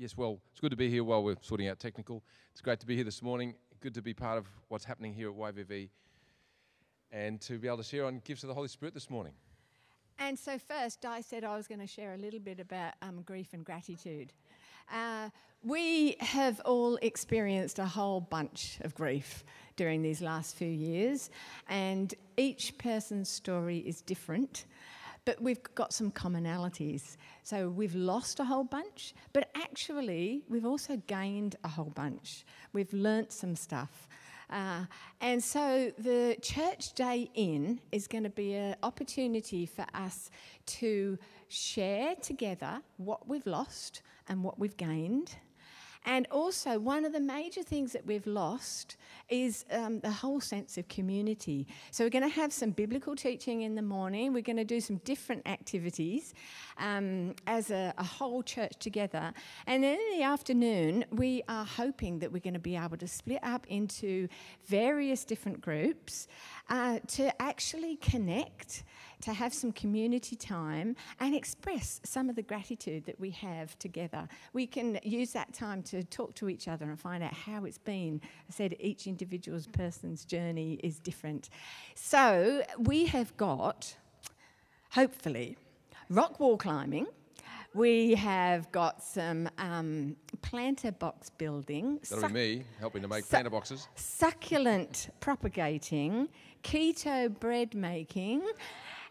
yes, well, it's good to be here while we're sorting out technical. It's great to be here this morning. Good to be part of what's happening here at YVV and to be able to share on gifts of the Holy Spirit this morning. And so, first, I said I was going to share a little bit about um, grief and gratitude. Uh, we have all experienced a whole bunch of grief during these last few years, and each person's story is different but we've got some commonalities. So we've lost a whole bunch, but actually we've also gained a whole bunch. We've learnt some stuff. Uh, and so the church day in is going to be an opportunity for us to share together what we've lost and what we've gained and also, one of the major things that we've lost is um, the whole sense of community. So, we're going to have some biblical teaching in the morning. We're going to do some different activities um, as a, a, whole church together. And then in the afternoon, we are hoping that we're going to be able to split up into various different groups uh, to actually connect to have some community time and express some of the gratitude that we have together. We can use that time to talk to each other and find out how it's been. I said each individual's person's journey is different. So we have got, hopefully, rock wall climbing. We have got some um, planter box building. That'll be me helping to make planter boxes. Succulent propagating, keto bread making,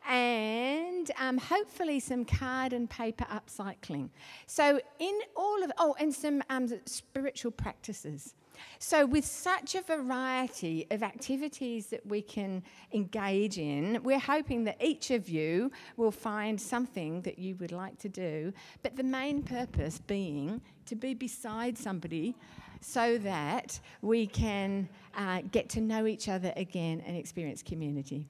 and um, hopefully some card and paper upcycling. So, in all of, oh, and some um, spiritual practices. So, with such a variety of activities that we can engage in, we're hoping that each of you will find something that you would like to do, but the main purpose being to be beside somebody so that we can uh, get to know each other again and experience community.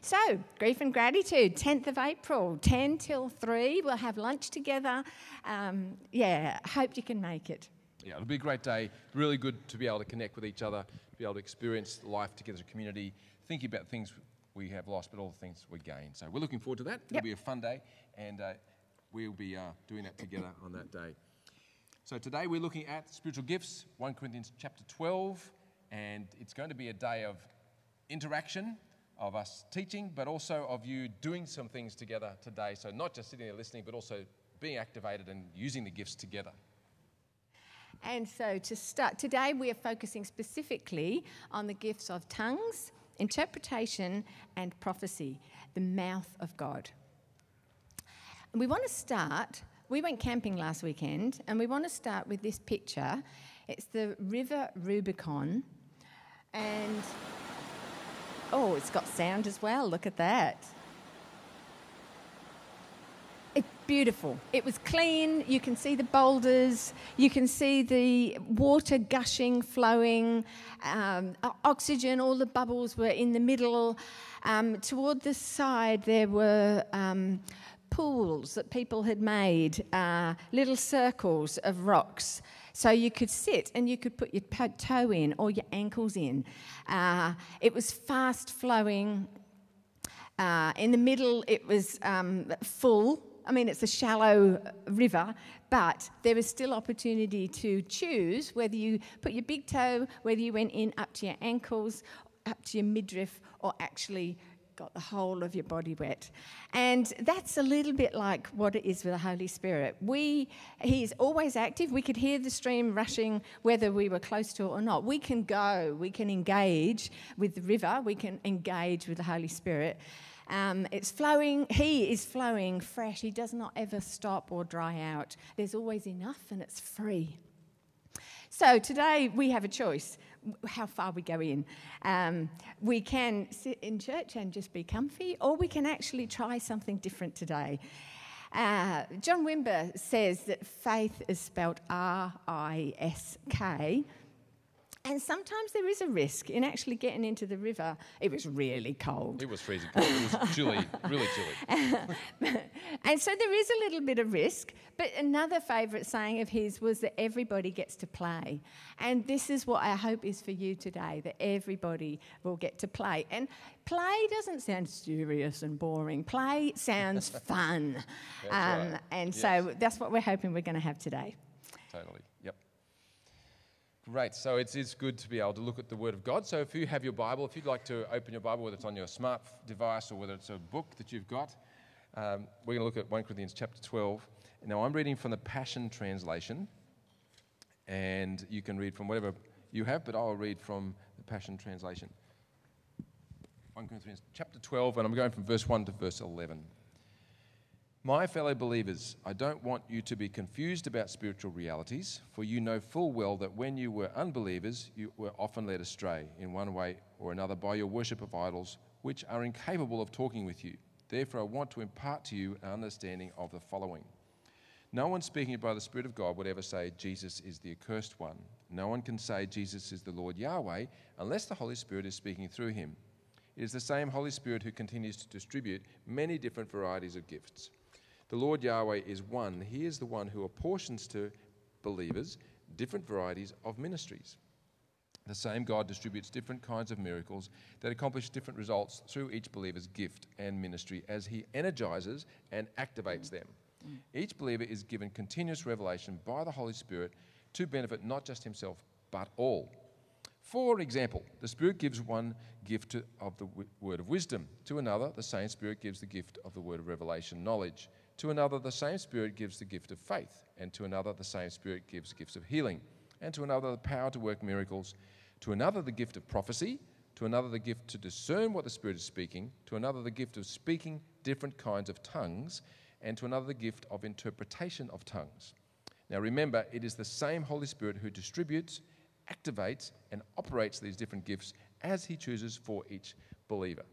So, grief and gratitude, 10th of April, 10 till 3. We'll have lunch together. Um, yeah, hope you can make it. Yeah, it'll be a great day. Really good to be able to connect with each other, to be able to experience life together as a community, thinking about things we have lost, but all the things we gain. So we're looking forward to that. It'll be a fun day, and uh, we'll be uh, doing that together on that day. So today we're looking at spiritual gifts, 1 Corinthians chapter 12, and it's going to be a day of interaction, of us teaching, but also of you doing some things together today. So not just sitting there listening, but also being activated and using the gifts together. And so to start, today we are focusing specifically on the gifts of tongues, interpretation, and prophecy, the mouth of God. And we want to start we went camping last weekend, and we want to start with this picture. It's the River Rubicon, and oh, it's got sound as well. Look at that. It's beautiful. It was clean. You can see the boulders. You can see the water gushing, flowing, um, oxygen. All the bubbles were in the middle. Um, toward the side, there were um, pools that people had made, uh, little circles of rocks. So you could sit and you could put your toe in or your ankles in. Uh, it was fast flowing. Uh, in the middle, it was um, full. I mean, it's a shallow uh, river, but there is still opportunity to choose whether you put your big toe, whether you went in up to your ankles, up to your midriff, or actually got the whole of your body wet. And that's a little bit like what it is with the Holy Spirit. We, he is always active. We could hear the stream rushing whether we were close to it or not. We can go, we can engage with the river, we can engage with the Holy Spirit. Um, it's flowing, He is flowing fresh. He does not ever stop or dry out. There's always enough and it's free. So today we have a choice how far we go in. Um, we can sit in church and just be comfy, or we can actually try something different today. Uh, John Wimber says that faith is spelled R I S K, and sometimes there is a risk in actually getting into the river. It was really cold. It was freezing cold. It was chilly, really chilly. and so there is a little bit of risk. But another favourite saying of his was that everybody gets to play. And this is what our hope is for you today that everybody will get to play. And play doesn't sound serious and boring, play sounds fun. Um, right. And yes. so that's what we're hoping we're going to have today. Totally. Great. So it's good to be able to look at the Word of God. So if you have your Bible, if you'd like to open your Bible, whether it's on your smart device or whether it's a book that you've got, um, we're going to look at 1 Corinthians chapter 12. Now I'm reading from the Passion Translation, and you can read from whatever you have, but I'll read from the Passion Translation. 1 Corinthians chapter 12, and I'm going from verse 1 to verse 11. My fellow believers, I don't want you to be confused about spiritual realities, for you know full well that when you were unbelievers, you were often led astray in one way or another by your worship of idols, which are incapable of talking with you. Therefore, I want to impart to you an understanding of the following. No one speaking by the Spirit of God would ever say, Jesus is the accursed one. No one can say, Jesus is the Lord Yahweh, unless the Holy Spirit is speaking through him. It is the same Holy Spirit who continues to distribute many different varieties of gifts. The Lord Yahweh is one. He is the one who apportions to believers different varieties of ministries. The same God distributes different kinds of miracles that accomplish different results through each believer's gift and ministry as he energizes and activates them. Each believer is given continuous revelation by the Holy Spirit to benefit not just himself, but all. For example, the Spirit gives one gift of the word of wisdom, to another, the same Spirit gives the gift of the word of revelation knowledge to another, the same Spirit gives the gift of faith, and to another, the same Spirit gives gifts of healing, and to another, the power to work miracles, to another, the gift of prophecy, to another, the gift to discern what the Spirit is speaking, to another, the gift of speaking different kinds of tongues, and to another, the gift of interpretation of tongues. Now remember, it is the same Holy Spirit who distributes, activates, and operates these different gifts as He chooses for each believer.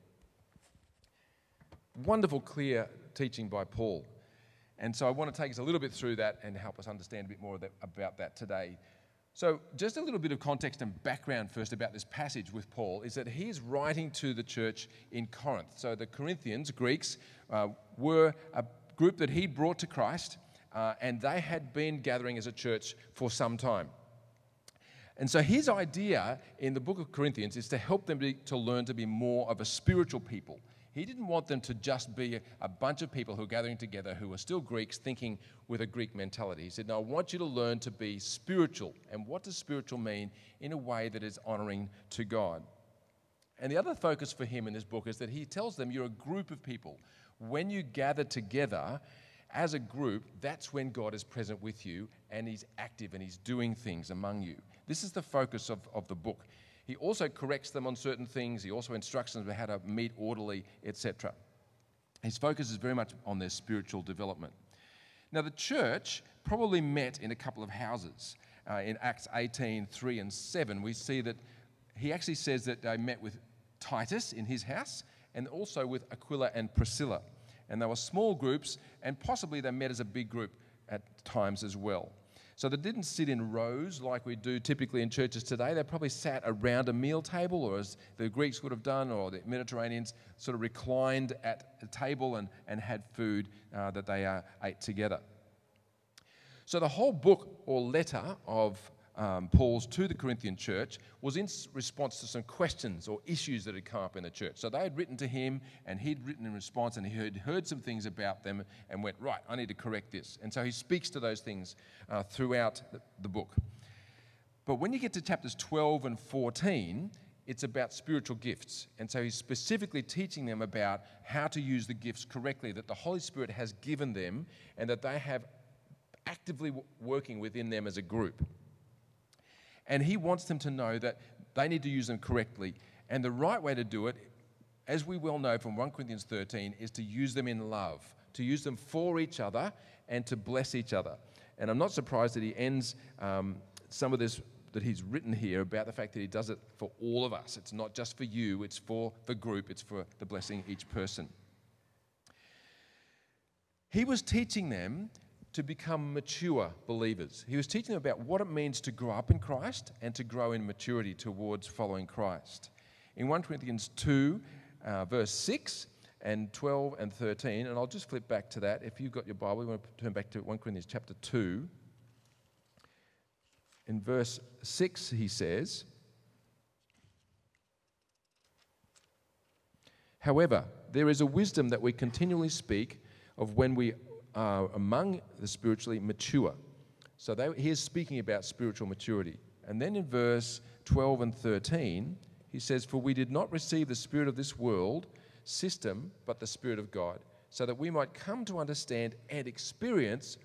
Wonderful, clear teaching by Paul. And so I want to take us a little bit through that and help us understand a bit more about that today. So, just a little bit of context and background first about this passage with Paul is that he is writing to the church in Corinth. So, the Corinthians, Greeks, uh, were a group that he brought to Christ, uh, and they had been gathering as a church for some time. And so, his idea in the book of Corinthians is to help them to learn to be more of a spiritual people he didn't want them to just be a bunch of people who are gathering together who are still Greeks thinking with a Greek mentality. He said, No, I want you to learn to be spiritual. And what does spiritual mean? In a way that is honoring to God. And the other focus for him in this book is that he tells them you're a group of people. When you gather together as a group, that's when God is present with you and he's active and he's doing things among you. This is the focus of, of the book. He also corrects them on certain things. He also instructs them how to meet orderly, etc. His focus is very much on their spiritual development. Now, the church probably met in a couple of houses. Uh, in Acts 18 3 and 7, we see that he actually says that they met with Titus in his house and also with Aquila and Priscilla. And they were small groups, and possibly they met as a big group at times as well. So they didn't sit in rows like we do typically in churches today. They probably sat around a meal table, or as the Greeks would have done, or the Mediterraneans sort of reclined at a table and, and had food uh, that they uh, ate together. So the whole book or letter of um, Paul's to the Corinthian church was in response to some questions or issues that had come up in the church. So they had written to him, and he'd written in response, and he had heard some things about them and went, Right, I need to correct this. And so he speaks to those things uh, throughout the, the book. But when you get to chapters 12 and 14, it's about spiritual gifts. And so he's specifically teaching them about how to use the gifts correctly that the Holy Spirit has given them and that they have actively working within them as a group. And he wants them to know that they need to use them correctly. And the right way to do it, as we well know from 1 Corinthians 13, is to use them in love, to use them for each other and to bless each other. And I'm not surprised that he ends um, some of this that he's written here about the fact that he does it for all of us. It's not just for you, it's for the group, it's for the blessing each person. He was teaching them to become mature believers. He was teaching them about what it means to grow up in Christ and to grow in maturity towards following Christ. In 1 Corinthians 2, uh, verse 6 and 12 and 13, and I'll just flip back to that. If you've got your Bible, you want to turn back to 1 Corinthians chapter 2. In verse 6, he says, However, there is a wisdom that we continually speak of when we are among the spiritually mature. So they, he is speaking about spiritual maturity. And then in verse 12 and 13, he says, For we did not receive the spirit of this world system, but the Spirit of God, so that we might come to understand and experience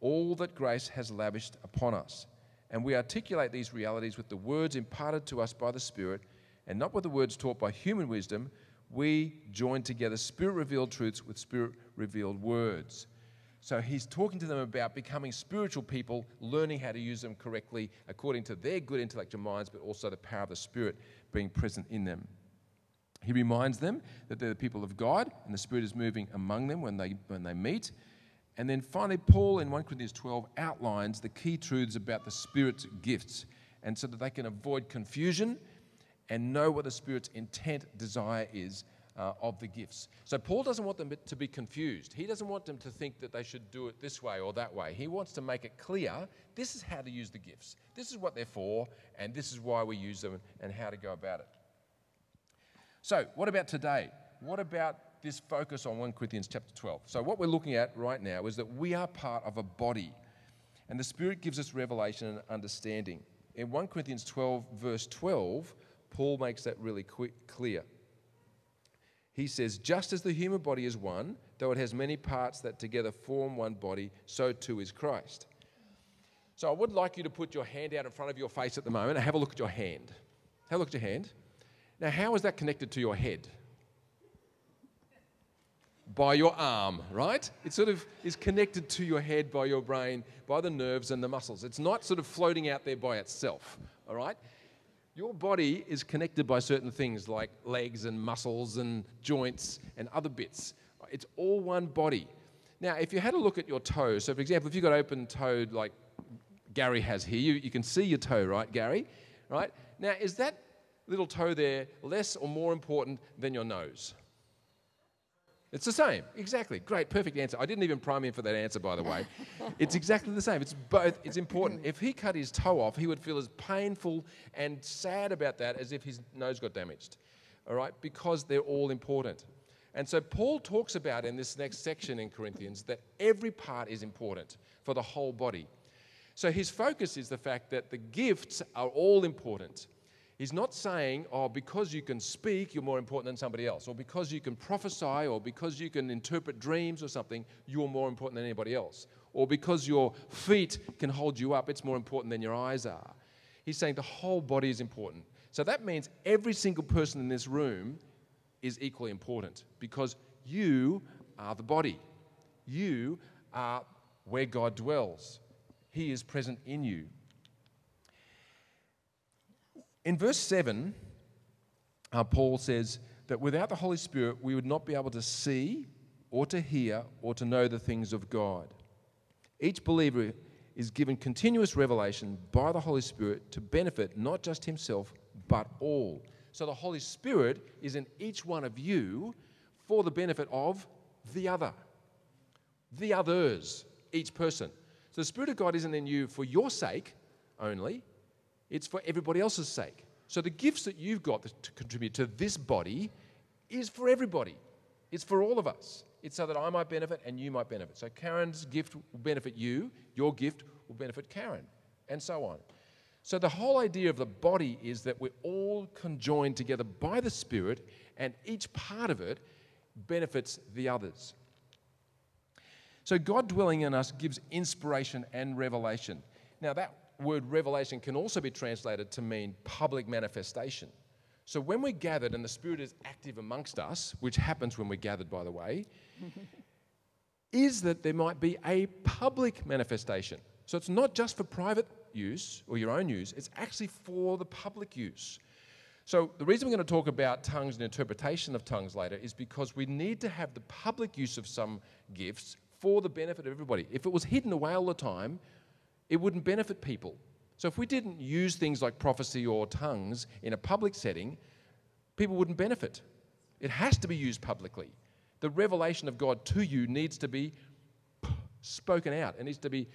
all that grace has lavished upon us. And we articulate these realities with the words imparted to us by the Spirit, and not with the words taught by human wisdom. We join together spirit revealed truths with spirit revealed words. So he's talking to them about becoming spiritual people, learning how to use them correctly according to their good intellectual minds, but also the power of the Spirit being present in them. He reminds them that they're the people of God and the Spirit is moving among them when they, when they meet. And then finally, Paul in 1 Corinthians 12 outlines the key truths about the Spirit's gifts, and so that they can avoid confusion and know what the Spirit's intent, desire is uh, of the gifts. So Paul doesn't want them to be confused. He doesn't want them to think that they should do it this way or that way. He wants to make it clear this is how to use the gifts. This is what they're for, and this is why we use them and how to go about it. So, what about today? What about this focus on 1 Corinthians chapter 12? So, what we're looking at right now is that we are part of a body, and the Spirit gives us revelation and understanding. In 1 Corinthians 12, verse 12, Paul makes that really clear he says, Just as the human body is one, though it has many parts that together form one body, so too is Christ. So I would like you to put your hand out in front of your face at the moment and have a look at your hand. Have a look at your hand. Now, how is that connected to your head? By your arm, right? It sort of is connected to your head by your brain, by the nerves and the muscles. It's not sort of floating out there by itself, all right? Your body is connected by certain things like legs and muscles and joints and other bits. It's all one body. Now, if you had a look at your toe, so for example, if you've got open toed like Gary has here, you, you can see your toe, right, Gary? Right? Now, is that little toe there less or more important than your nose? It's the same. Exactly. Great. Perfect answer. I didn't even prime him for that answer, by the way. it's exactly the same. It's both. It's important. If he cut his toe off, he would feel as painful and sad about that as if his nose got damaged. All right? Because they're all important. And so Paul talks about in this next section in Corinthians that every part is important for the whole body. So his focus is the fact that the gifts are all important. He's not saying, oh, because you can speak, you're more important than somebody else, or because you can prophesy, or because you can interpret dreams or something, you're more important than anybody else, or because your feet can hold you up, it's more important than your eyes are. He's saying the whole body is important. So that means every single person in this room is equally important because you are the body. You are where God dwells. He is present in you. In verse 7, uh, Paul says that without the Holy Spirit, we would not be able to see or to hear or to know the things of God. Each believer is given continuous revelation by the Holy Spirit to benefit not just himself, but all. So the Holy Spirit is in each one of you for the benefit of the other, the others, each person. So the Spirit of God isn't in you for your sake only, it's for everybody else's sake. So the gifts that you've got to contribute to this body is for everybody. It's for all of us. It's so that I might benefit and you might benefit. So Karen's gift will benefit you, your gift will benefit Karen, and so on. So the whole idea of the body is that we're all conjoined together by the Spirit, and each part of it benefits the others. So God dwelling in us gives inspiration and revelation. Now, that word revelation can also be translated to mean public manifestation. So when we're gathered and the Spirit is active amongst us, which happens when we're gathered, by the way, is that there might be a public manifestation. So it's not just for private use or your own use, it's actually for the public use. So the reason we're going to talk about tongues and interpretation of tongues later is because we need to have the public use of some gifts for the benefit of everybody. If it was hidden away all the time, it wouldn't benefit people. So if we didn't use things like prophecy or tongues in a public setting, people wouldn't benefit. It has to be used publicly. The revelation of God to you needs to be spoken out. It needs to be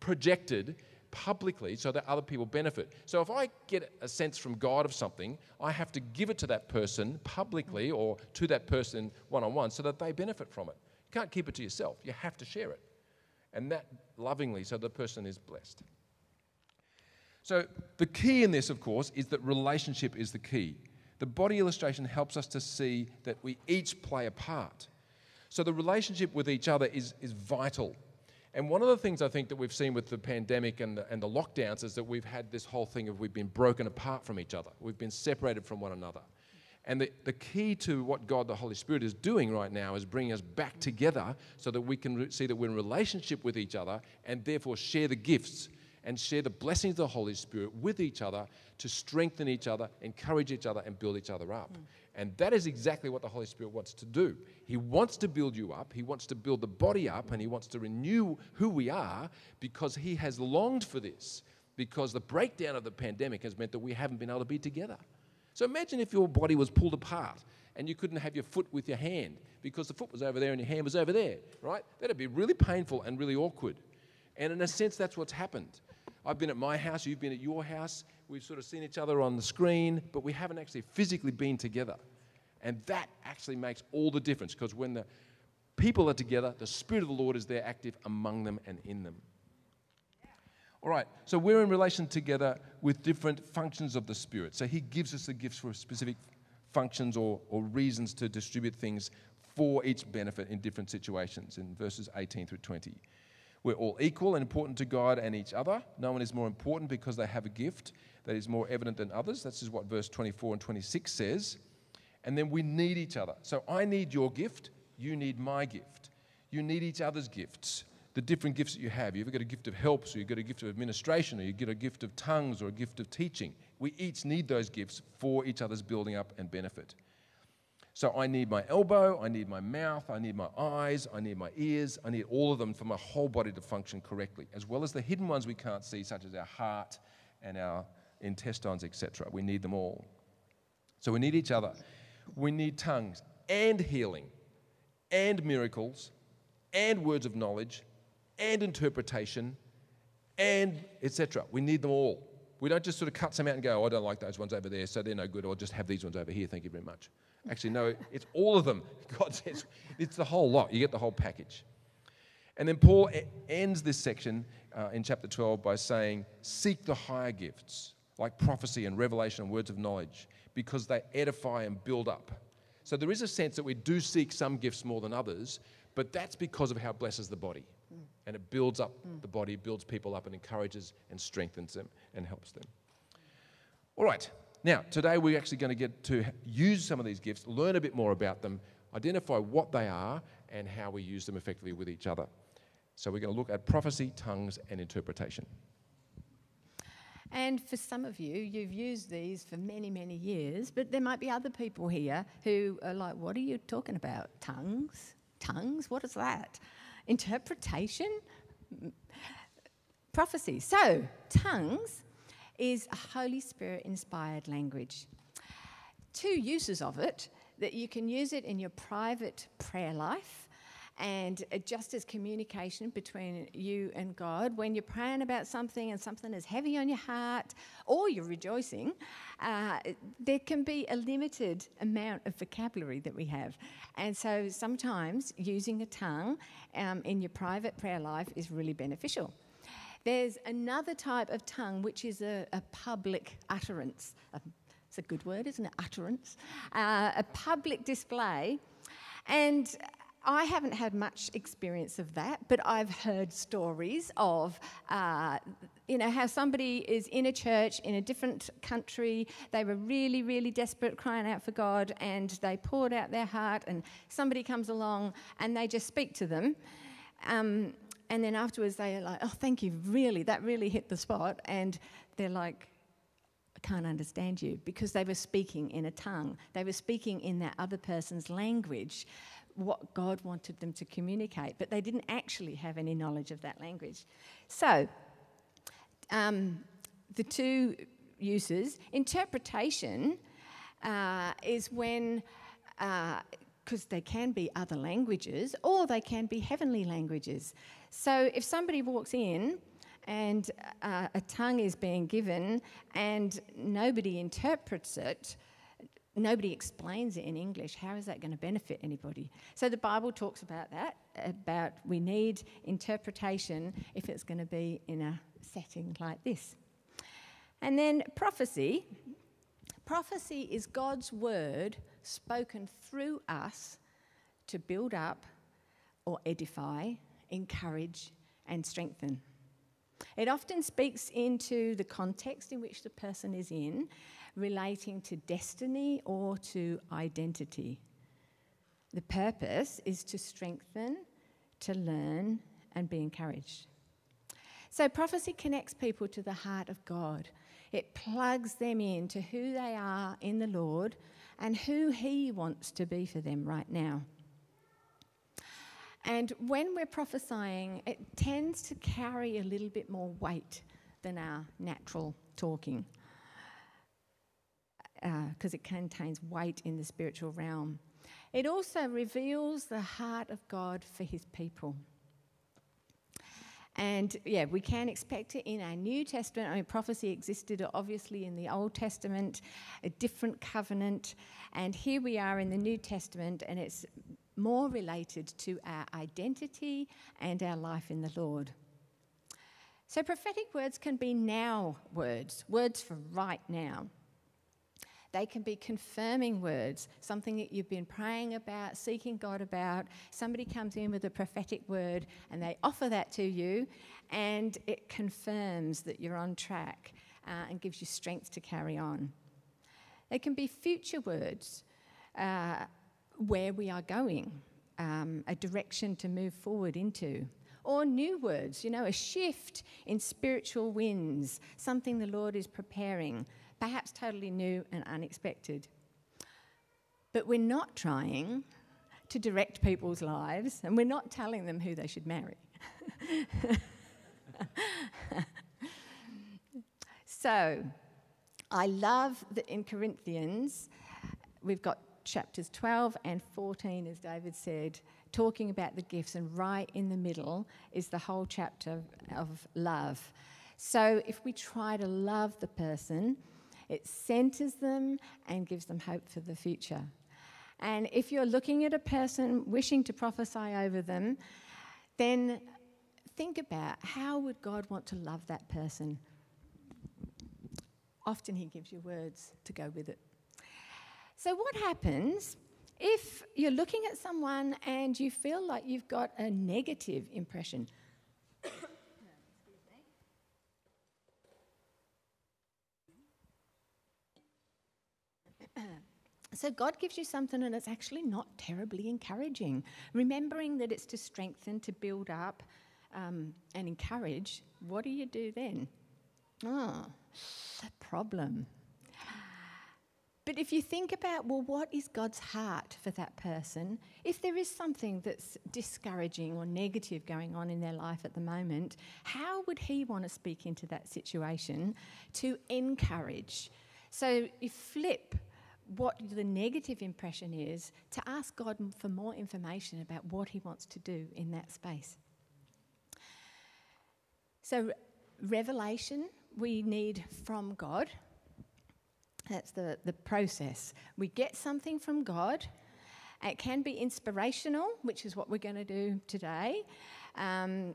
projected publicly so that other people benefit. So if I get a sense from God of something, I have to give it to that person publicly or to that person one on one so that they benefit from it. You can't keep it to yourself. You have to share it. And that lovingly so the person is blessed. So, the key in this, of course, is that relationship is the key. The body illustration helps us to see that we each play a part. So, the relationship with each other is, is vital. And one of the things I think that we've seen with the pandemic and the, and the lockdowns is that we've had this whole thing of we've been broken apart from each other, we've been separated from one another. And the, the key to what God the Holy Spirit is doing right now is bringing us back together so that we can re- see that we're in relationship with each other and therefore share the gifts and share the blessings of the Holy Spirit with each other to strengthen each other, encourage each other, and build each other up. Mm. And that is exactly what the Holy Spirit wants to do. He wants to build you up, He wants to build the body up, and He wants to renew who we are because He has longed for this. Because the breakdown of the pandemic has meant that we haven't been able to be together. So imagine if your body was pulled apart and you couldn't have your foot with your hand because the foot was over there and your hand was over there, right? That'd be really painful and really awkward. And in a sense, that's what's happened. I've been at my house, you've been at your house. We've sort of seen each other on the screen, but we haven't actually physically been together. And that actually makes all the difference because when the people are together, the Spirit of the Lord is there active among them and in them. All right, so we're in relation together with different functions of the Spirit. So He gives us the gifts for specific functions or, or reasons to distribute things for each benefit in different situations in verses 18 through 20. We're all equal and important to God and each other. No one is more important because they have a gift that is more evident than others. This is what verse 24 and 26 says. And then we need each other. So I need your gift, you need my gift. You need each other's gifts, the different gifts that you have. You've got a gift of helps, or you've got a gift of administration, or you get a gift of tongues, or a gift of teaching. We each need those gifts for each other's building up and benefit. So I need my elbow, I need my mouth, I need my eyes, I need my ears, I need all of them for my whole body to function correctly, as well as the hidden ones we can't see, such as our heart and our intestines, etc. We need them all. So we need each other. We need tongues and healing and miracles and words of knowledge and interpretation and etc. We need them all. We don't just sort of cut some out and go, oh, I don't like those ones over there, so they're no good, or just have these ones over here, thank you very much. Actually, no, it's all of them. God says it's the whole lot. You get the whole package. And then Paul ends this section uh, in chapter 12 by saying, Seek the higher gifts, like prophecy and revelation and words of knowledge, because they edify and build up. So there is a sense that we do seek some gifts more than others, but that's because of how it blesses the body. And it builds up mm. the body, builds people up, and encourages and strengthens them and helps them. All right, now, today we're actually going to get to use some of these gifts, learn a bit more about them, identify what they are, and how we use them effectively with each other. So, we're going to look at prophecy, tongues, and interpretation. And for some of you, you've used these for many, many years, but there might be other people here who are like, What are you talking about? Tongues? Tongues? What is that? Interpretation? Prophecy. So, tongues is a Holy Spirit inspired language. Two uses of it that you can use it in your private prayer life and just as communication between you and God. When you're praying about something and something is heavy on your heart or you're rejoicing, uh, there can be a limited amount of vocabulary that we have. And so sometimes using a tongue um, in your private prayer life is really beneficial. There's another type of tongue which is a, a public utterance. Uh, it's a good word, isn't it? Utterance. Uh, a public display. And I haven't had much experience of that, but I've heard stories of, uh, you know, how somebody is in a church in a different country. They were really, really desperate, crying out for God, and they poured out their heart, and somebody comes along and they just speak to them. Um, and then afterwards they're like, oh, thank you, really, that really hit the spot. And they're like, I can't understand you because they were speaking in a tongue. They were speaking in that other person's language, what God wanted them to communicate, but they didn't actually have any knowledge of that language. So, um, the two uses interpretation uh, is when because uh, they can be other languages or they can be heavenly languages. So if somebody walks in and uh, a tongue is being given and nobody interprets it, nobody explains it in English, how is that going to benefit anybody? So the Bible talks about that about we need interpretation if it's going to be in a setting like this. And then prophecy. Prophecy is God's word spoken through us to build up or edify, encourage, and strengthen. It often speaks into the context in which the person is in, relating to destiny or to identity. The purpose is to strengthen, to learn, and be encouraged. So, prophecy connects people to the heart of God. It plugs them in to who they are in the Lord and who He wants to be for them right now. And when we're prophesying, it tends to carry a little bit more weight than our natural talking because uh, it contains weight in the spiritual realm. It also reveals the heart of God for his people. And yeah, we can expect it in our New Testament. I mean, prophecy existed obviously in the Old Testament, a different covenant. And here we are in the New Testament, and it's more related to our identity and our life in the Lord. So, prophetic words can be now words, words for right now. They can be confirming words, something that you've been praying about, seeking God about. Somebody comes in with a prophetic word and they offer that to you, and it confirms that you're on track uh, and gives you strength to carry on. They can be future words, uh, where we are going, um, a direction to move forward into or new words, you know, a shift in spiritual winds, something the Lord is preparing, perhaps totally new and unexpected. But we're not trying to direct people's lives and we're not telling them who they should marry. so, I love that in Corinthians we've got chapters 12 and 14, as David said, talking about the gifts, and right in the middle is the whole chapter of love. So if we try to love the person, it centers them and gives them hope for the future. And if you're looking at a person wishing to prophesy over them, then think about how would God want to love that person? Often he gives you words to go with it. So, what happens if you're looking at someone and you feel like you've got a negative impression? So God gives you something and it's actually not terribly encouraging. Remembering that it's to strengthen, to build up, um, and encourage, what do you do then? Oh, a problem. But if you think about, well, what is God's heart for that person? If there is something that's discouraging or negative going on in their life at the moment, how would He want to speak into that situation to encourage? So you flip what the negative impression is to ask God for more information about what He wants to do in that space. So, revelation we need from God. That's the, the process. We get something from God. It can be inspirational, which is what we're going to do today. Um,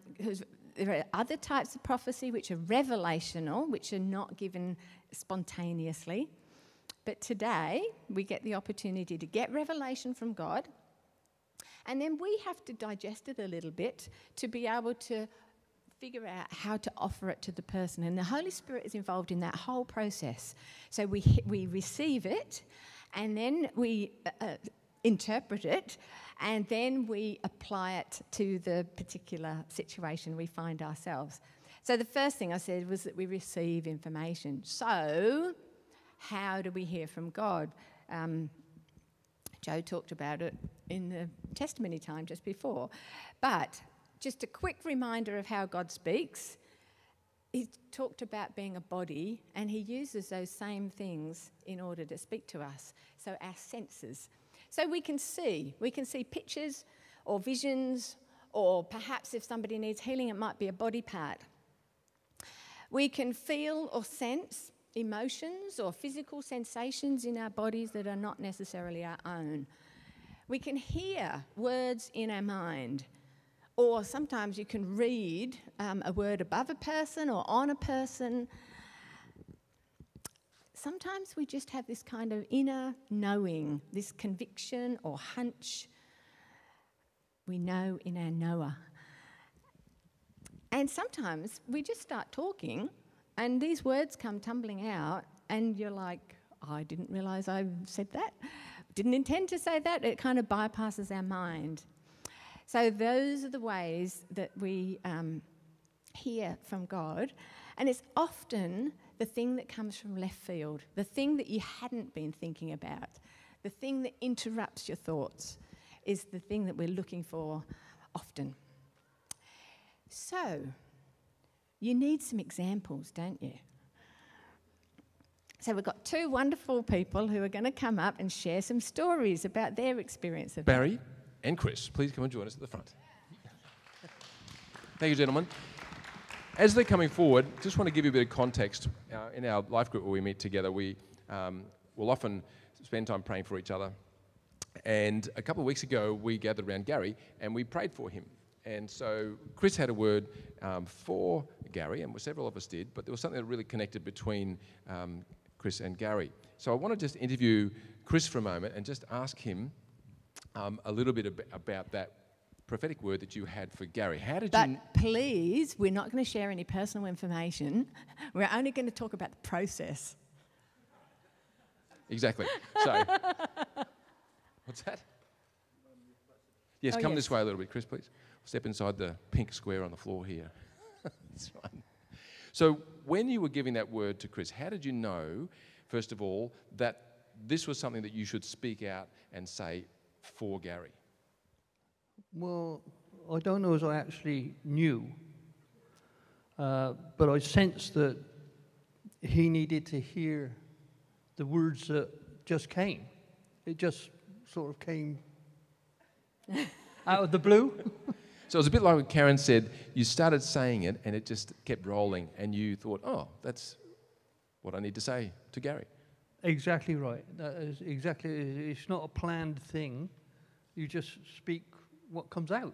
there are other types of prophecy which are revelational, which are not given spontaneously. But today, we get the opportunity to get revelation from God, and then we have to digest it a little bit to be able to figure out how to offer it to the person. And the Holy Spirit is involved in that whole process. So we, we receive it, and then we uh, uh, interpret it, and then we apply it to the particular situation we find ourselves. So the first thing I said was that we receive information. So, how do we hear from God? Um, Joe talked about it in the testimony time just before. But just a quick reminder of how God speaks. He talked about being a body, and he uses those same things in order to speak to us. So, our senses. So, we can see, we can see pictures or visions, or perhaps if somebody needs healing, it might be a body part. We can feel or sense emotions or physical sensations in our bodies that are not necessarily our own. We can hear words in our mind or sometimes you can read um, a word above a person or on a person. Sometimes we just have this kind of inner knowing, this conviction or hunch. We know in our knower. And sometimes we just start talking, and these words come tumbling out, and you're like, I didn't realize I said that. Didn't intend to say that. It kind of bypasses our mind. So, those are the ways that we um, hear from God. And it's often the thing that comes from left field, the thing that you hadn't been thinking about, the thing that interrupts your thoughts is the thing that we're looking for often. So, you need some examples, don't you? So, we've got two wonderful people who are going to come up and share some stories about their experience of Barry and Chris, please come and join us at the front. Thank you, gentlemen. As they're coming forward, just want to give you a bit of context. Uh, in our life group where we meet together, we um, will often spend time praying for each other. And a couple of weeks ago, we gathered around Gary and we prayed for him. And so Chris had a word um, for Gary, and several of us did, but there was something that really connected between um, Chris and Gary. So I want to just interview Chris for a moment and just ask him um, a little bit ab- about that prophetic word that you had for Gary. How did but you? please, we're not going to share any personal information. We're only going to talk about the process. Exactly. So, what's that? Yes, Oh, come yes. this way a little bit, Chris, please. Step inside the pink square on the floor here. That's right. So, when you were giving that word to Chris, how did you know, first of all, that this was something that you should speak out and say for Gary? Well, I don't know as I actually knew, uh, but I sensed that he needed to hear the words that just came. It just sort of came out of the blue. So it was a bit like what Karen said. You started saying it, and it just kept rolling, and you thought, "Oh, that's what I need to say to Gary." exactly right. That is exactly. It's not a planned thing. You just speak what comes out.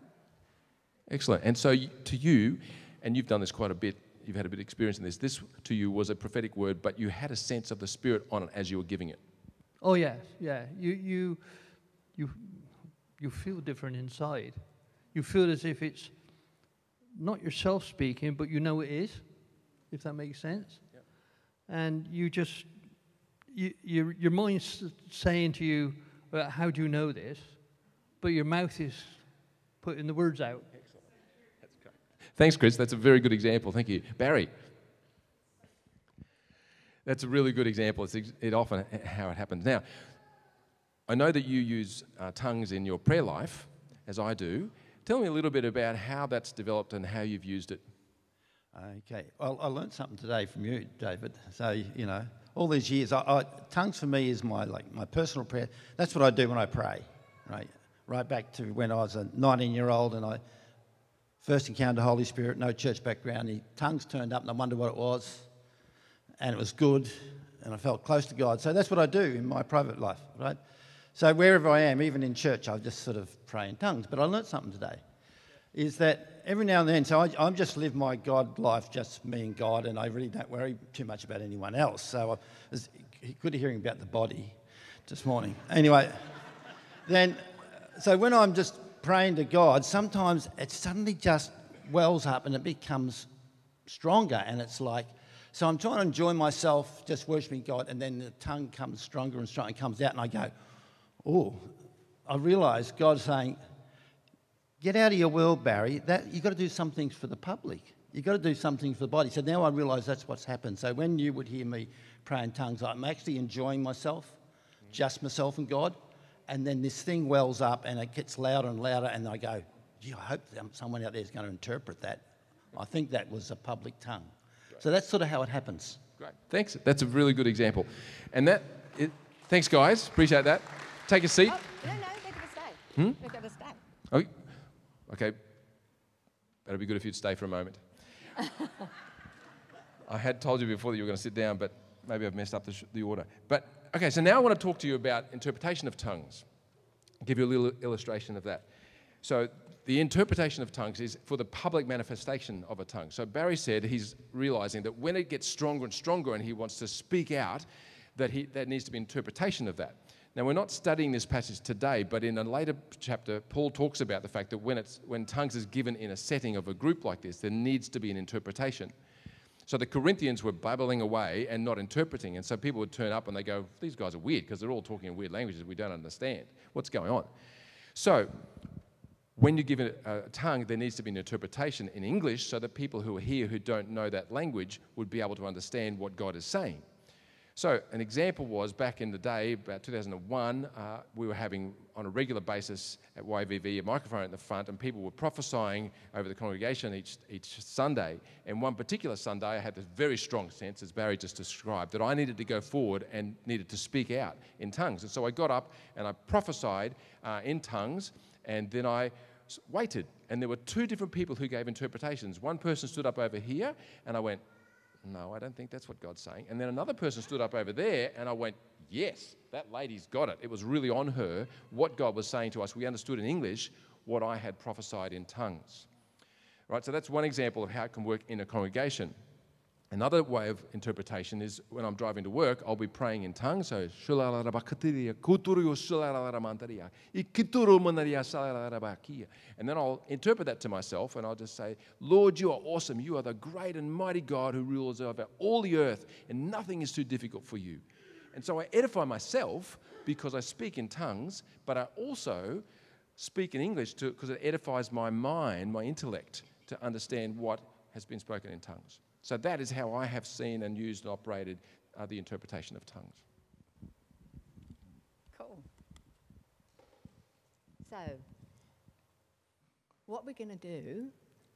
Excellent. And so to you, and you've done this quite a bit. You've had a bit of experience in this. This to you was a prophetic word, but you had a sense of the Spirit on it as you were giving it. Oh yes, yeah. You you you you feel different inside. You feel as if it's not yourself speaking, but you know it is, if that makes sense. And you just you, your your mind's saying to you, well, "How do you know this?" But your mouth is putting the words out. Thanks, Chris. That's a very good example. Thank you, Barry. That's a really good example. It's ex- it often how it happens. Now, I know that you use uh, tongues in your prayer life, as I do. Tell me a little bit about how that's developed and how you've used it. Okay, well, I learned something today from you, David. So you know, all these years, I, I, tongues for me is my like my personal prayer. That's what I do when I pray, right? Right back to when I was a 19-year-old and I first encountered the Holy Spirit, no church background. The tongues turned up, and I wondered what it was, and it was good, and I felt close to God. So that's what I do in my private life, right? So wherever I am, even in church, I just sort of pray in tongues. But I learnt something today is that every now and then, so I, I'm just live my God life, just me and God, and I really don't worry too much about anyone else. So I was good hearing about the body this morning. Anyway, then, so when I'm just praying to God, sometimes it suddenly just wells up and it becomes stronger, and it's like, so I'm trying to enjoy myself, just worshiping God, and then the tongue comes stronger and stronger, and comes out, and I go, oh, I realise God's saying, get out of your world, Barry. That you've got to do some things for the public. You've got to do something for the body. So now I realise that's what's happened. So when you would hear me pray in tongues, I'm actually enjoying myself, just myself and God. And then this thing wells up and it gets louder and louder. And I go, gee, I hope someone out there is going to interpret that. I think that was a public tongue. So that's sort of how it happens. Great. Thanks. That's a really good example. And that, it, thanks, guys. Appreciate that. Take a seat. Oh, no, no, they're going to stay. Hmm? They've got to stay. Oh, okay. That'd be good if you'd stay for a moment. I had told you before that you were going to sit down, but maybe I've messed up the, sh- the order. But okay, so now I want to talk to you about interpretation of tongues. I'll give you a little illustration of that. So the interpretation of tongues is for the public manifestation of a tongue. So Barry said he's realizing that when it gets stronger and stronger and he wants to speak out, that he, there needs to be interpretation of that. Now, we're not studying this passage today, but in a later chapter, Paul talks about the fact that when, it's, when tongues is given in a setting of a group like this, there needs to be an interpretation. So the Corinthians were babbling away and not interpreting. And so people would turn up and they go, These guys are weird because they're all talking in weird languages we don't understand. What's going on? So when you give it a tongue, there needs to be an interpretation in English so that people who are here who don't know that language would be able to understand what God is saying. So, an example was back in the day, about 2001, uh, we were having on a regular basis at YVV a microphone at the front, and people were prophesying over the congregation each, each Sunday. And one particular Sunday, I had this very strong sense, as Barry just described, that I needed to go forward and needed to speak out in tongues. And so I got up and I prophesied uh, in tongues, and then I waited. And there were two different people who gave interpretations. One person stood up over here, and I went, no, I don't think that's what God's saying. And then another person stood up over there, and I went, Yes, that lady's got it. It was really on her what God was saying to us. We understood in English what I had prophesied in tongues. Right, so that's one example of how it can work in a congregation. Another way of interpretation is when I'm driving to work, I'll be praying in tongues. So, and then I'll interpret that to myself and I'll just say, Lord, you are awesome. You are the great and mighty God who rules over all the earth, and nothing is too difficult for you. And so I edify myself because I speak in tongues, but I also speak in English because it edifies my mind, my intellect, to understand what has been spoken in tongues. So that is how I have seen and used and operated uh, the interpretation of tongues. Cool. So, what we're going to do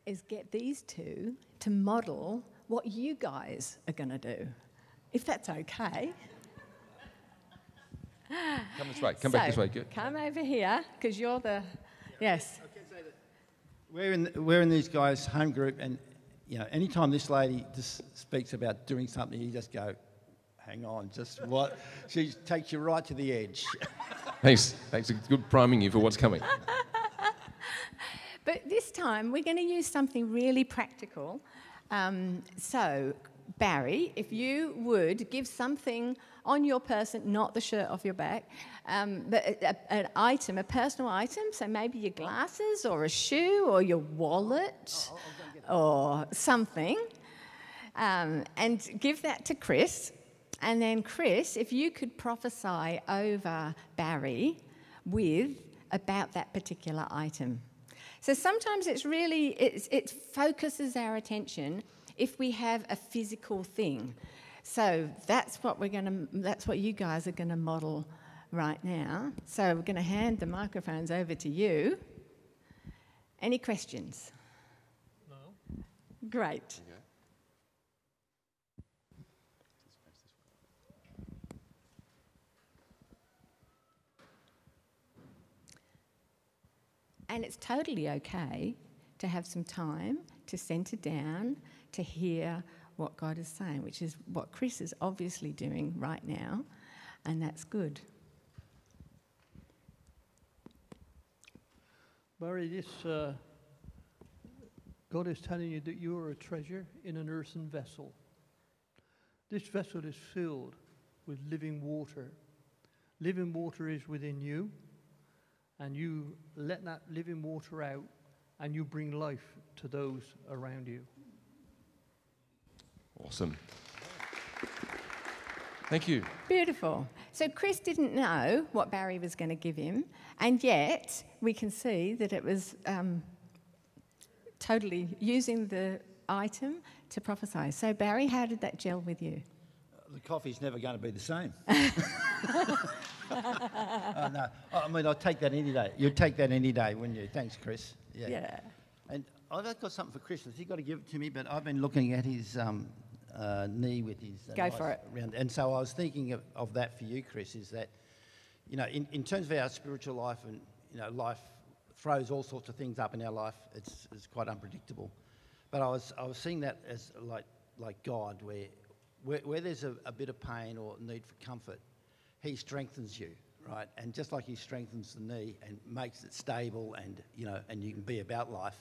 is get these two to model what you guys are going to do, if that's okay. Come this way. Come so, back this way. Good. Come over here because you're the. Yes. We're in, we're in these guys' home group, and you know, anytime this lady just speaks about doing something, you just go, hang on, just what? she takes you right to the edge. Thanks. Thanks. Good priming you for what's coming. but this time we're going to use something really practical. Um, so, Barry, if you would give something on your person, not the shirt off your back, um, but a, a, an item, a personal item, so maybe your glasses or a shoe or your wallet. Oh, or something, um, and give that to Chris. And then, Chris, if you could prophesy over Barry with about that particular item. So sometimes it's really, it's, it focuses our attention if we have a physical thing. So that's what we're going to, that's what you guys are going to model right now. So we're going to hand the microphones over to you. Any questions? Great. Okay. And it's totally okay to have some time to centre down, to hear what God is saying, which is what Chris is obviously doing right now, and that's good. Barry, this uh, God is telling you that you are a treasure in an earthen vessel. This vessel is filled with living water. Living water is within you, and you let that living water out, and you bring life to those around you. Awesome. Thank you. Beautiful. So Chris didn't know what Barry was going to give him, and yet we can see that it was um, totally using the item to prophesy. So, Barry, how did that gel with you? The coffee's never going to be the same. oh, no, I mean, I'd take that any day. You'd take that any day, wouldn't you? Thanks, Chris. Yeah. yeah. And I've got something for Chris. He's got to give it to me, but I've been looking at his um, uh, knee with his. Uh, Go for it. Around, and so I was thinking of, of that for you, Chris, is that, you know, in, in terms of our spiritual life and, you know, life throws all sorts of things up in our life. It's, it's quite unpredictable. But I was, I was seeing that as like, like God, where, where, where there's a, a bit of pain or need for comfort, He strengthens you, right? And just like He strengthens the knee and makes it stable, and you know, and you can be about life.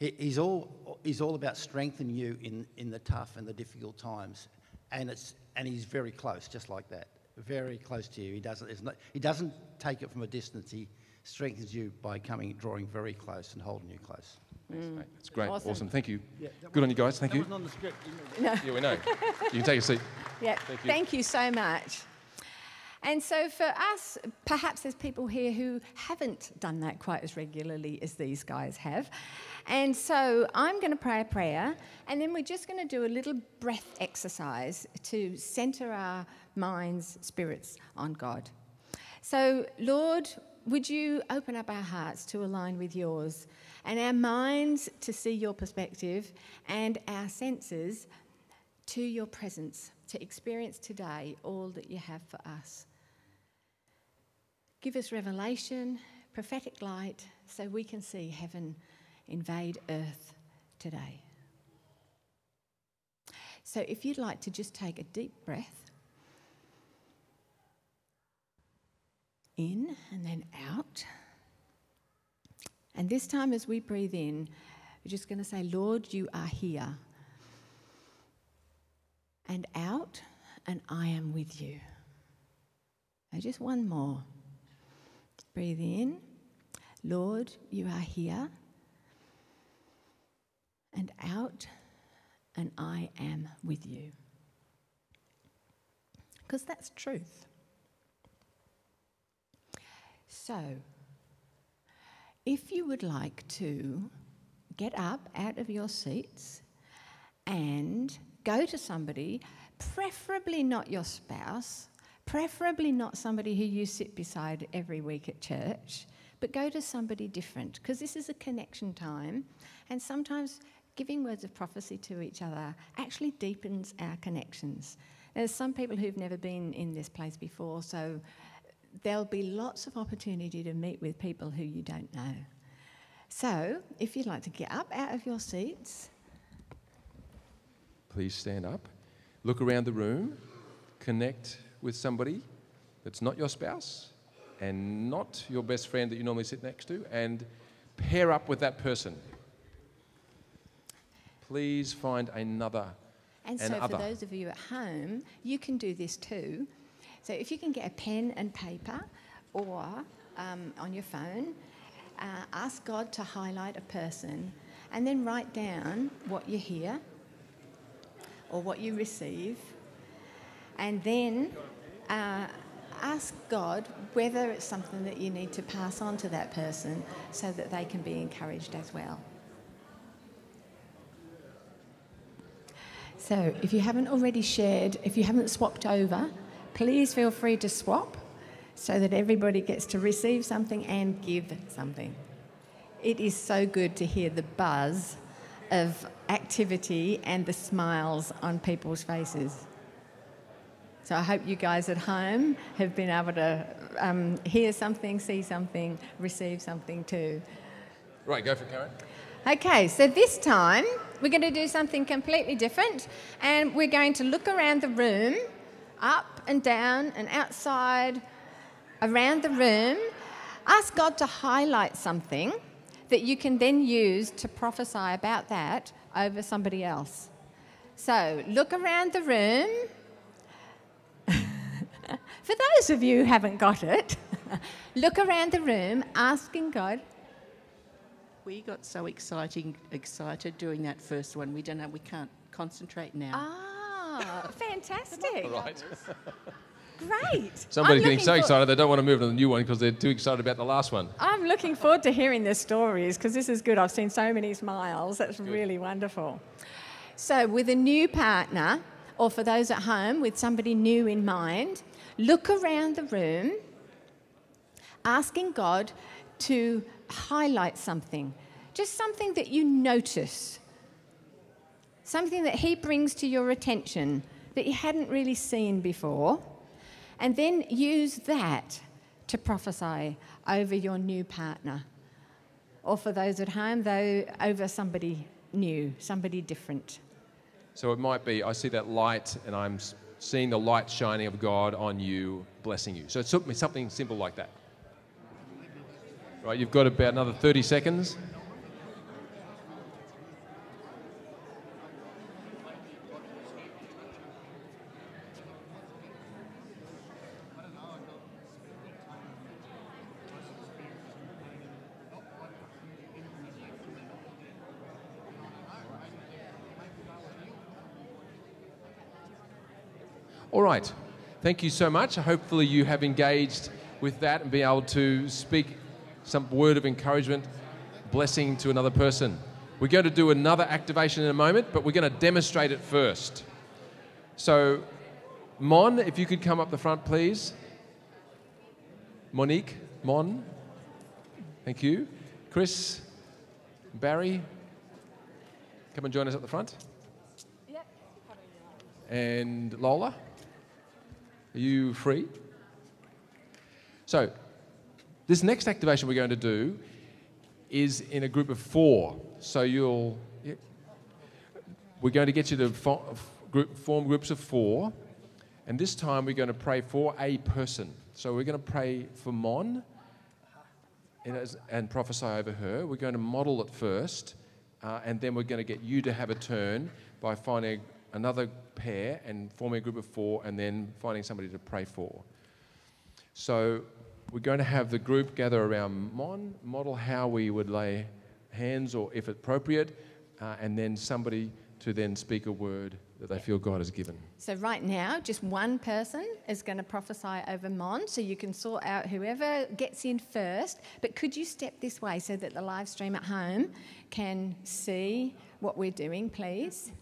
He, he's all He's all about strengthening you in in the tough and the difficult times, and it's and He's very close, just like that, very close to you. He doesn't He doesn't take it from a distance. He strengthens you by coming, drawing very close and holding you close. Thanks, mate. Mm. That's great. Awesome. Awesome. Thank you. Yeah, Good on you guys. Thank That you. wasn't on the script. Yeah, we know. You can take a seat. Yeah, Thank thank you. you. so much. And so, for us, perhaps there's people here who haven't done that quite as regularly as these guys have. And so, I'm going to pray a prayer, and then we're just going to do a little breath exercise to center our minds, spirits on God. So, Lord, would you open up our hearts to align with yours and our minds to see your perspective and our senses to your presence, to experience today all that you have for us. Give us revelation, prophetic light, so we can see heaven invade earth today. So, if you'd like to just take a deep breath in and then out. And this time, as we breathe in, we're just going to say, Lord, you are here and out, and I am with you. Now, just one more. Breathe in. Lord, you are here. And out, and I am with you. Because that's truth. So, if you would like to get up out of your seats and go to somebody, preferably not your spouse, preferably not somebody who you sit beside every week at church, but go to somebody different because this is a connection time. And sometimes giving words of prophecy to each other actually deepens our connections. There's some people who've never been in this place before, so there'll be lots of opportunity to meet with people who you don't know. So, if you'd like to get up out of your seats, Please stand up. Look around the room. Connect with somebody that's not your spouse and not your best friend that you normally sit next to, and pair up with that person. Please find another. And and so, other. for those of you at home, you can do this too. So, if you can get a pen and paper or um, on your phone, uh, ask God to highlight a person and then write down what you hear or what you receive. And then uh, ask God whether it's something that you need to pass on to that person so that they can be encouraged as well. So, if you haven't already shared, if you haven't swapped over, please feel free to swap so that everybody gets to receive something and give something. It is so good to hear the buzz of activity and the smiles on people's faces. So, I hope you guys at home have been able to um, hear something, see something, receive something too. Right, go for it, Karen. Okay, so this time we're going to do something completely different and we're going to look around the room, up and down and outside, around the room. Ask God to highlight something that you can then use to prophesy about that over somebody else. So look around the room. For those of you who haven't got it, look around the room asking God, We got so exciting, excited doing that first one. We don't know. We can't concentrate now. Ah, fantastic. All right. Great. Somebody's I'm getting so excited they don't want to move to the new one because they're too excited about the last one. I'm looking forward to hearing the stories because this is good. I've seen so many smiles. That's really wonderful. So, with a new partner, or for those at home with somebody new in mind, look around the room asking God to highlight something, just something that you notice, something that He brings to your attention that you hadn't really seen before, and then use that to prophesy over your new partner. Or for those at home, though, over somebody new, somebody different. So it might be I see that light and I'm seeing the light shining of God on you, blessing you. So it's something simple like that. Right, you've got about another 30 seconds. All right. Thank you so much. Hopefully, you have engaged with that and be able to speak some word of encouragement, blessing to another person. We're going to do another activation in a moment, but we're going to demonstrate it first. So, Mon, if you could come up the front, please. Monique, Mon. Thank you. Chris, Barry, come and join us at the front. And Lola. Are you free? So, this next activation we're going to do is in a group of four. So you'll, we're going to get you to form groups of four, and this time we're going to pray for a person. So we're going to pray for Mon and, and prophesy over her. We're going to model it first, uh, and then we're going to get you to have a turn by finding another pair and forming a group of four and then finding somebody to pray for. So we're going to have the group gather around Mon, model how we would lay hands or if appropriate, uh, and then somebody to then speak a word that they feel God has given. So right now, just one person is going to prophesy over Mon, so you can sort out whoever gets in first. But could you step this way so that the live stream at home can see what we're doing, please?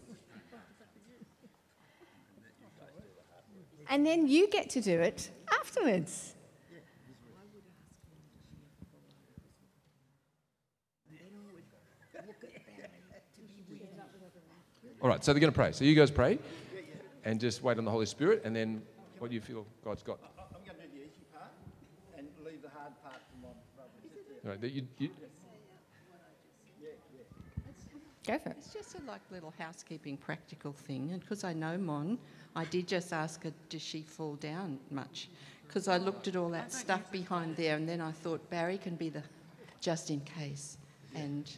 And then you get to do it afterwards. All right, so they're going to pray. So you guys pray and just wait on the Holy Spirit, and then what do you feel God's got? I'm going to do the easy part and leave the hard part for my brother. All right, you, you, Go for it. It's just a like little housekeeping practical thing, and because I know Mon, I did just ask her, does she fall down much? Because I looked at all that stuff behind there, and then I thought Barry can be the just in case. And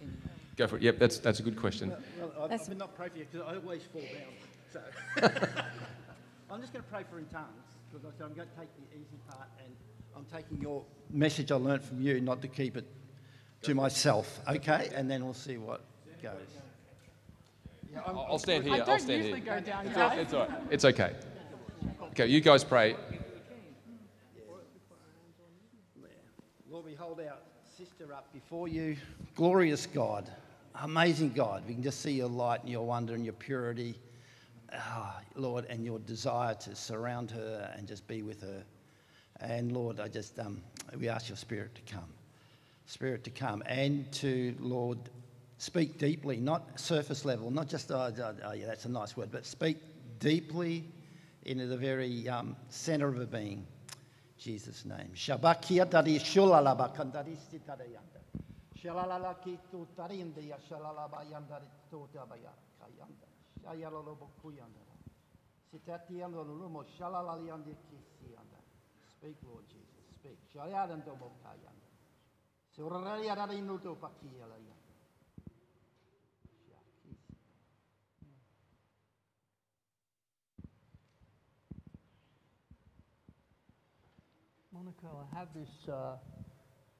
anyway. go for it. Yep, that's that's a good question. Well, well I've, I've not prayed for you because I always fall down. So I'm just going to pray for in tongues because I said I'm going to take the easy part, and I'm taking your message I learned from you, not to keep it to myself. Okay, and then we'll see what goes. Yeah, I'll stand here. I don't I'll stand usually here. go down, it's, guys. all, it's all right. It's okay. Okay, you guys pray. Lord, we hold our sister up before you. Glorious God, amazing God. We can just see your light and your wonder and your purity, oh, Lord, and your desire to surround her and just be with her. And Lord, I just um, we ask your Spirit to come, Spirit to come, and to Lord speak deeply, not surface level, not just, oh, oh, oh yeah, that's a nice word, but speak deeply into the very um, center of a being. Jesus' name. Shabakia dari shulalaba kandari sitarayanda. Shalalala ki tu tarindia shalalaba yandari tu tabaya kayanda. Shayalolobo kuyanda. Sitatiando lulumo shalalali yandi kisianda. Speak, Lord Jesus, speak. Shayadando mokayanda. Surari arari nuto pakiyala yanda. Monica, I have this, uh,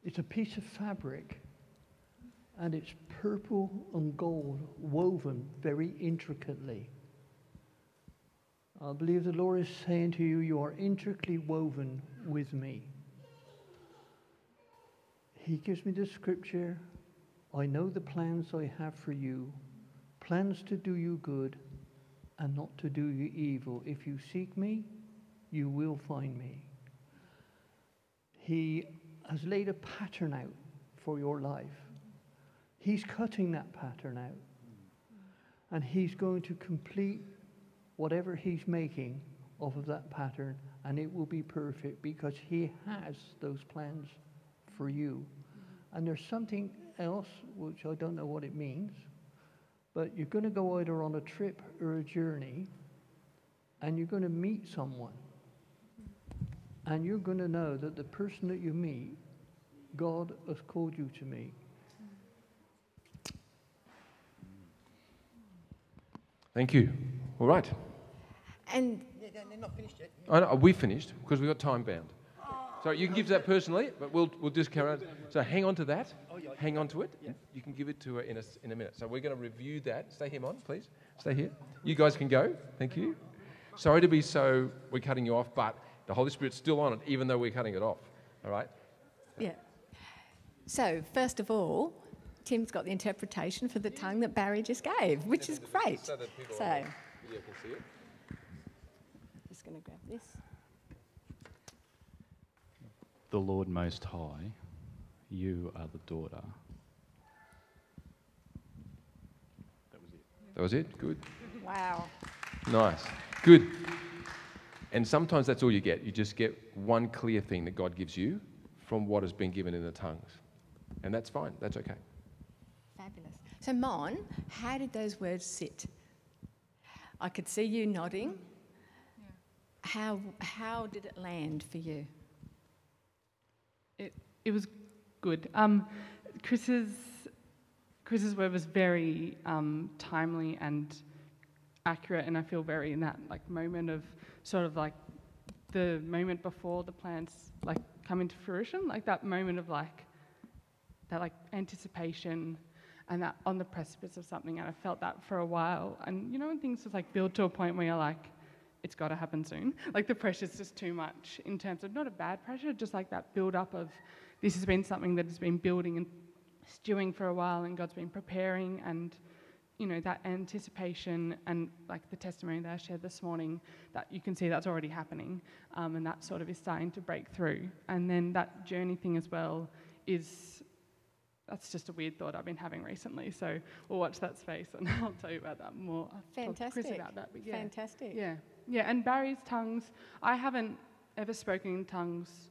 it's a piece of fabric and it's purple and gold woven very intricately. I believe the Lord is saying to you, you are intricately woven with me. He gives me the scripture I know the plans I have for you, plans to do you good and not to do you evil. If you seek me, you will find me. He has laid a pattern out for your life. He's cutting that pattern out. And He's going to complete whatever He's making off of that pattern, and it will be perfect because He has those plans for you. And there's something else, which I don't know what it means, but you're going to go either on a trip or a journey, and you're going to meet someone. And you're going to know that the person that you meet, God has called you to meet. Thank you. All right. And they're not finished yet. Oh, I know, we finished because we've got time bound. So you can give that personally, but we'll, we'll just carry on. So hang on to that. Oh, hang on to it. You can give it to her in a, s- in a minute. So we're going to review that. Stay here, Mon, please. Stay here. You guys can go. Thank you. Sorry to be so, we're cutting you off, but the Holy Spirit's still on it, even though we're cutting it off. All right? yeah. So, first of all, Tim's got the interpretation for the tongue that Barry just gave, which is great. So So, on the can see it. just going to grab this. The Lord Most High, you are the daughter. That was it. That was it? Good. Wow. Nice. Good. And sometimes that's all you get. You just get one clear thing that God gives you from what has been given in the tongues. And that's fine. That's okay. Fabulous. So, Mon, how did those words sit? I could see you nodding. How, how did it land for you? It, it was good. Um, Chris's, Chris's word was very um, timely and accurate, and I feel very in that like moment of sort of like the moment before the plans like come into fruition, like that moment of like that like anticipation and that on the precipice of something, and I felt that for a while. And you know when things just like build to a point where you're like, it's got to happen soon. Like the pressure's just too much in terms of not a bad pressure, just like that build up of this has been something that has been building and stewing for a while, and God's been preparing, and you know that anticipation and like the testimony that I shared this morning, that you can see that's already happening, um, and that sort of is starting to break through. And then that journey thing as well is that's just a weird thought I've been having recently. So we'll watch that space, and I'll tell you about that more. I'll to Chris Fantastic. about that. But yeah. Fantastic. Yeah, yeah, and Barry's tongues. I haven't ever spoken in tongues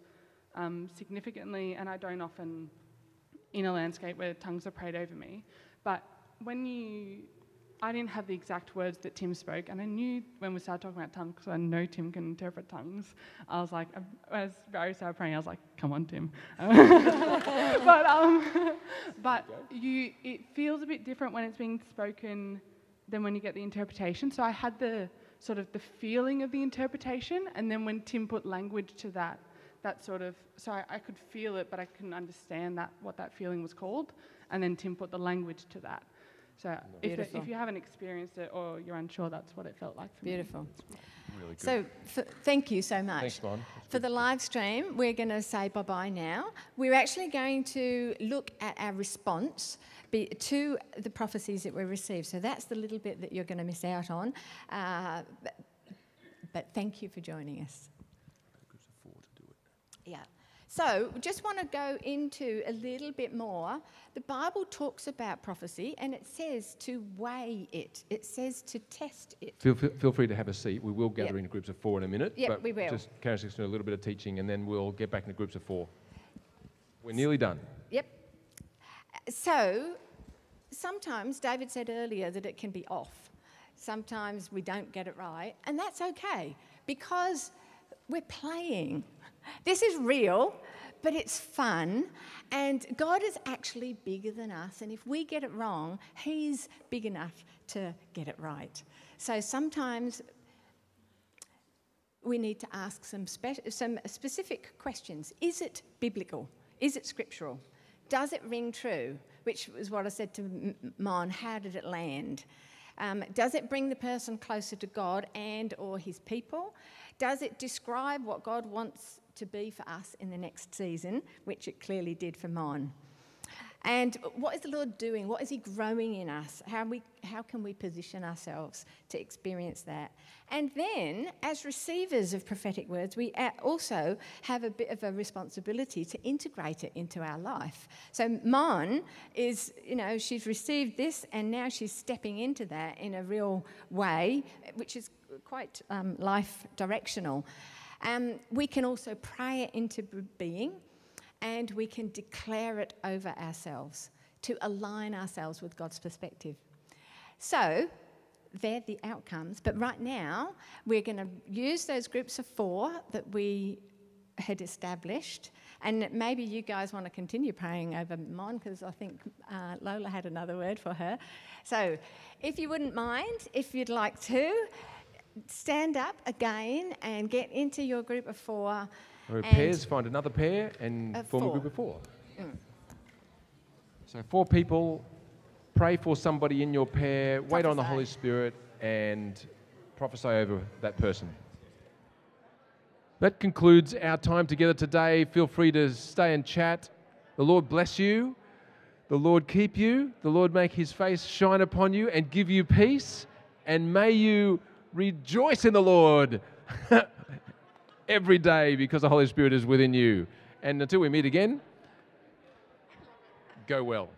um, significantly, and I don't often in a landscape where tongues are prayed over me. But when you, I didn't have the exact words that Tim spoke, and I knew when we started talking about tongues, because I know Tim can interpret tongues. I was like, as Barry started praying, I was like, "Come on, Tim." but um, but you, it feels a bit different when it's being spoken than when you get the interpretation. So I had the sort of the feeling of the interpretation, and then when Tim put language to that, that sort of so I, I could feel it, but I couldn't understand that what that feeling was called, and then Tim put the language to that. So if, it, Beautiful. if you haven't experienced it or you're unsure, that's what it felt like for me. Beautiful. Really good. So, f- thank you so much. Thanks, Mon. For the live stream, we're going to say bye bye now. We're actually going to look at our response be, to the prophecies that we received. So, that's the little bit that you're going to miss out on. Uh, but, but thank you for joining us. Yeah. So, just want to go into a little bit more. The Bible talks about prophecy and it says to weigh it, it says to test it. Feel, feel, feel free to have a seat. We will gather Yep. in groups of four in a minute. Yep, but we will. Just Karen's just doing a little bit of teaching, and then we'll get back into groups of four. We're nearly done. Yep. So, sometimes David said earlier that it can be off. Sometimes we don't get it right, and that's okay because we're playing. This is real, but it's fun, and God is actually bigger than us. And if we get it wrong, He's big enough to get it right. So sometimes we need to ask some, spe- some specific questions. Is it biblical? Is it scriptural? Does it ring true? Which was what I said to Mon. How did it land? Um, does it bring the person closer to God and or his people? Does it describe what God wants to be for us in the next season, which it clearly did for Mon? And what is the Lord doing? What is He growing in us? How, we, how can we position ourselves to experience that? And then, as receivers of prophetic words, we also have a bit of a responsibility to integrate it into our life. So, Mon is, you know, she's received this and now she's stepping into that in a real way, which is quite um, life directional. Um, we can also pray it into being and we can declare it over ourselves to align ourselves with God's perspective. So, they're the outcomes. But right now, we're going to use those groups of four that we had established. And maybe you guys want to continue praying over mine because I think uh, Lola had another word for her. So, if you wouldn't mind, if you'd like to, stand up again and get into your group of four. Or pairs, find another pair and form a group of four. Mm. So four people, pray for somebody in your pair, wait on the Holy Spirit, and prophesy over that person. That concludes our time together today. Feel free to stay and chat. The Lord bless you. The Lord keep you. The Lord make his face shine upon you and give you peace. And may you rejoice in the Lord every day because the Holy Spirit is within you. And until we meet again, go well.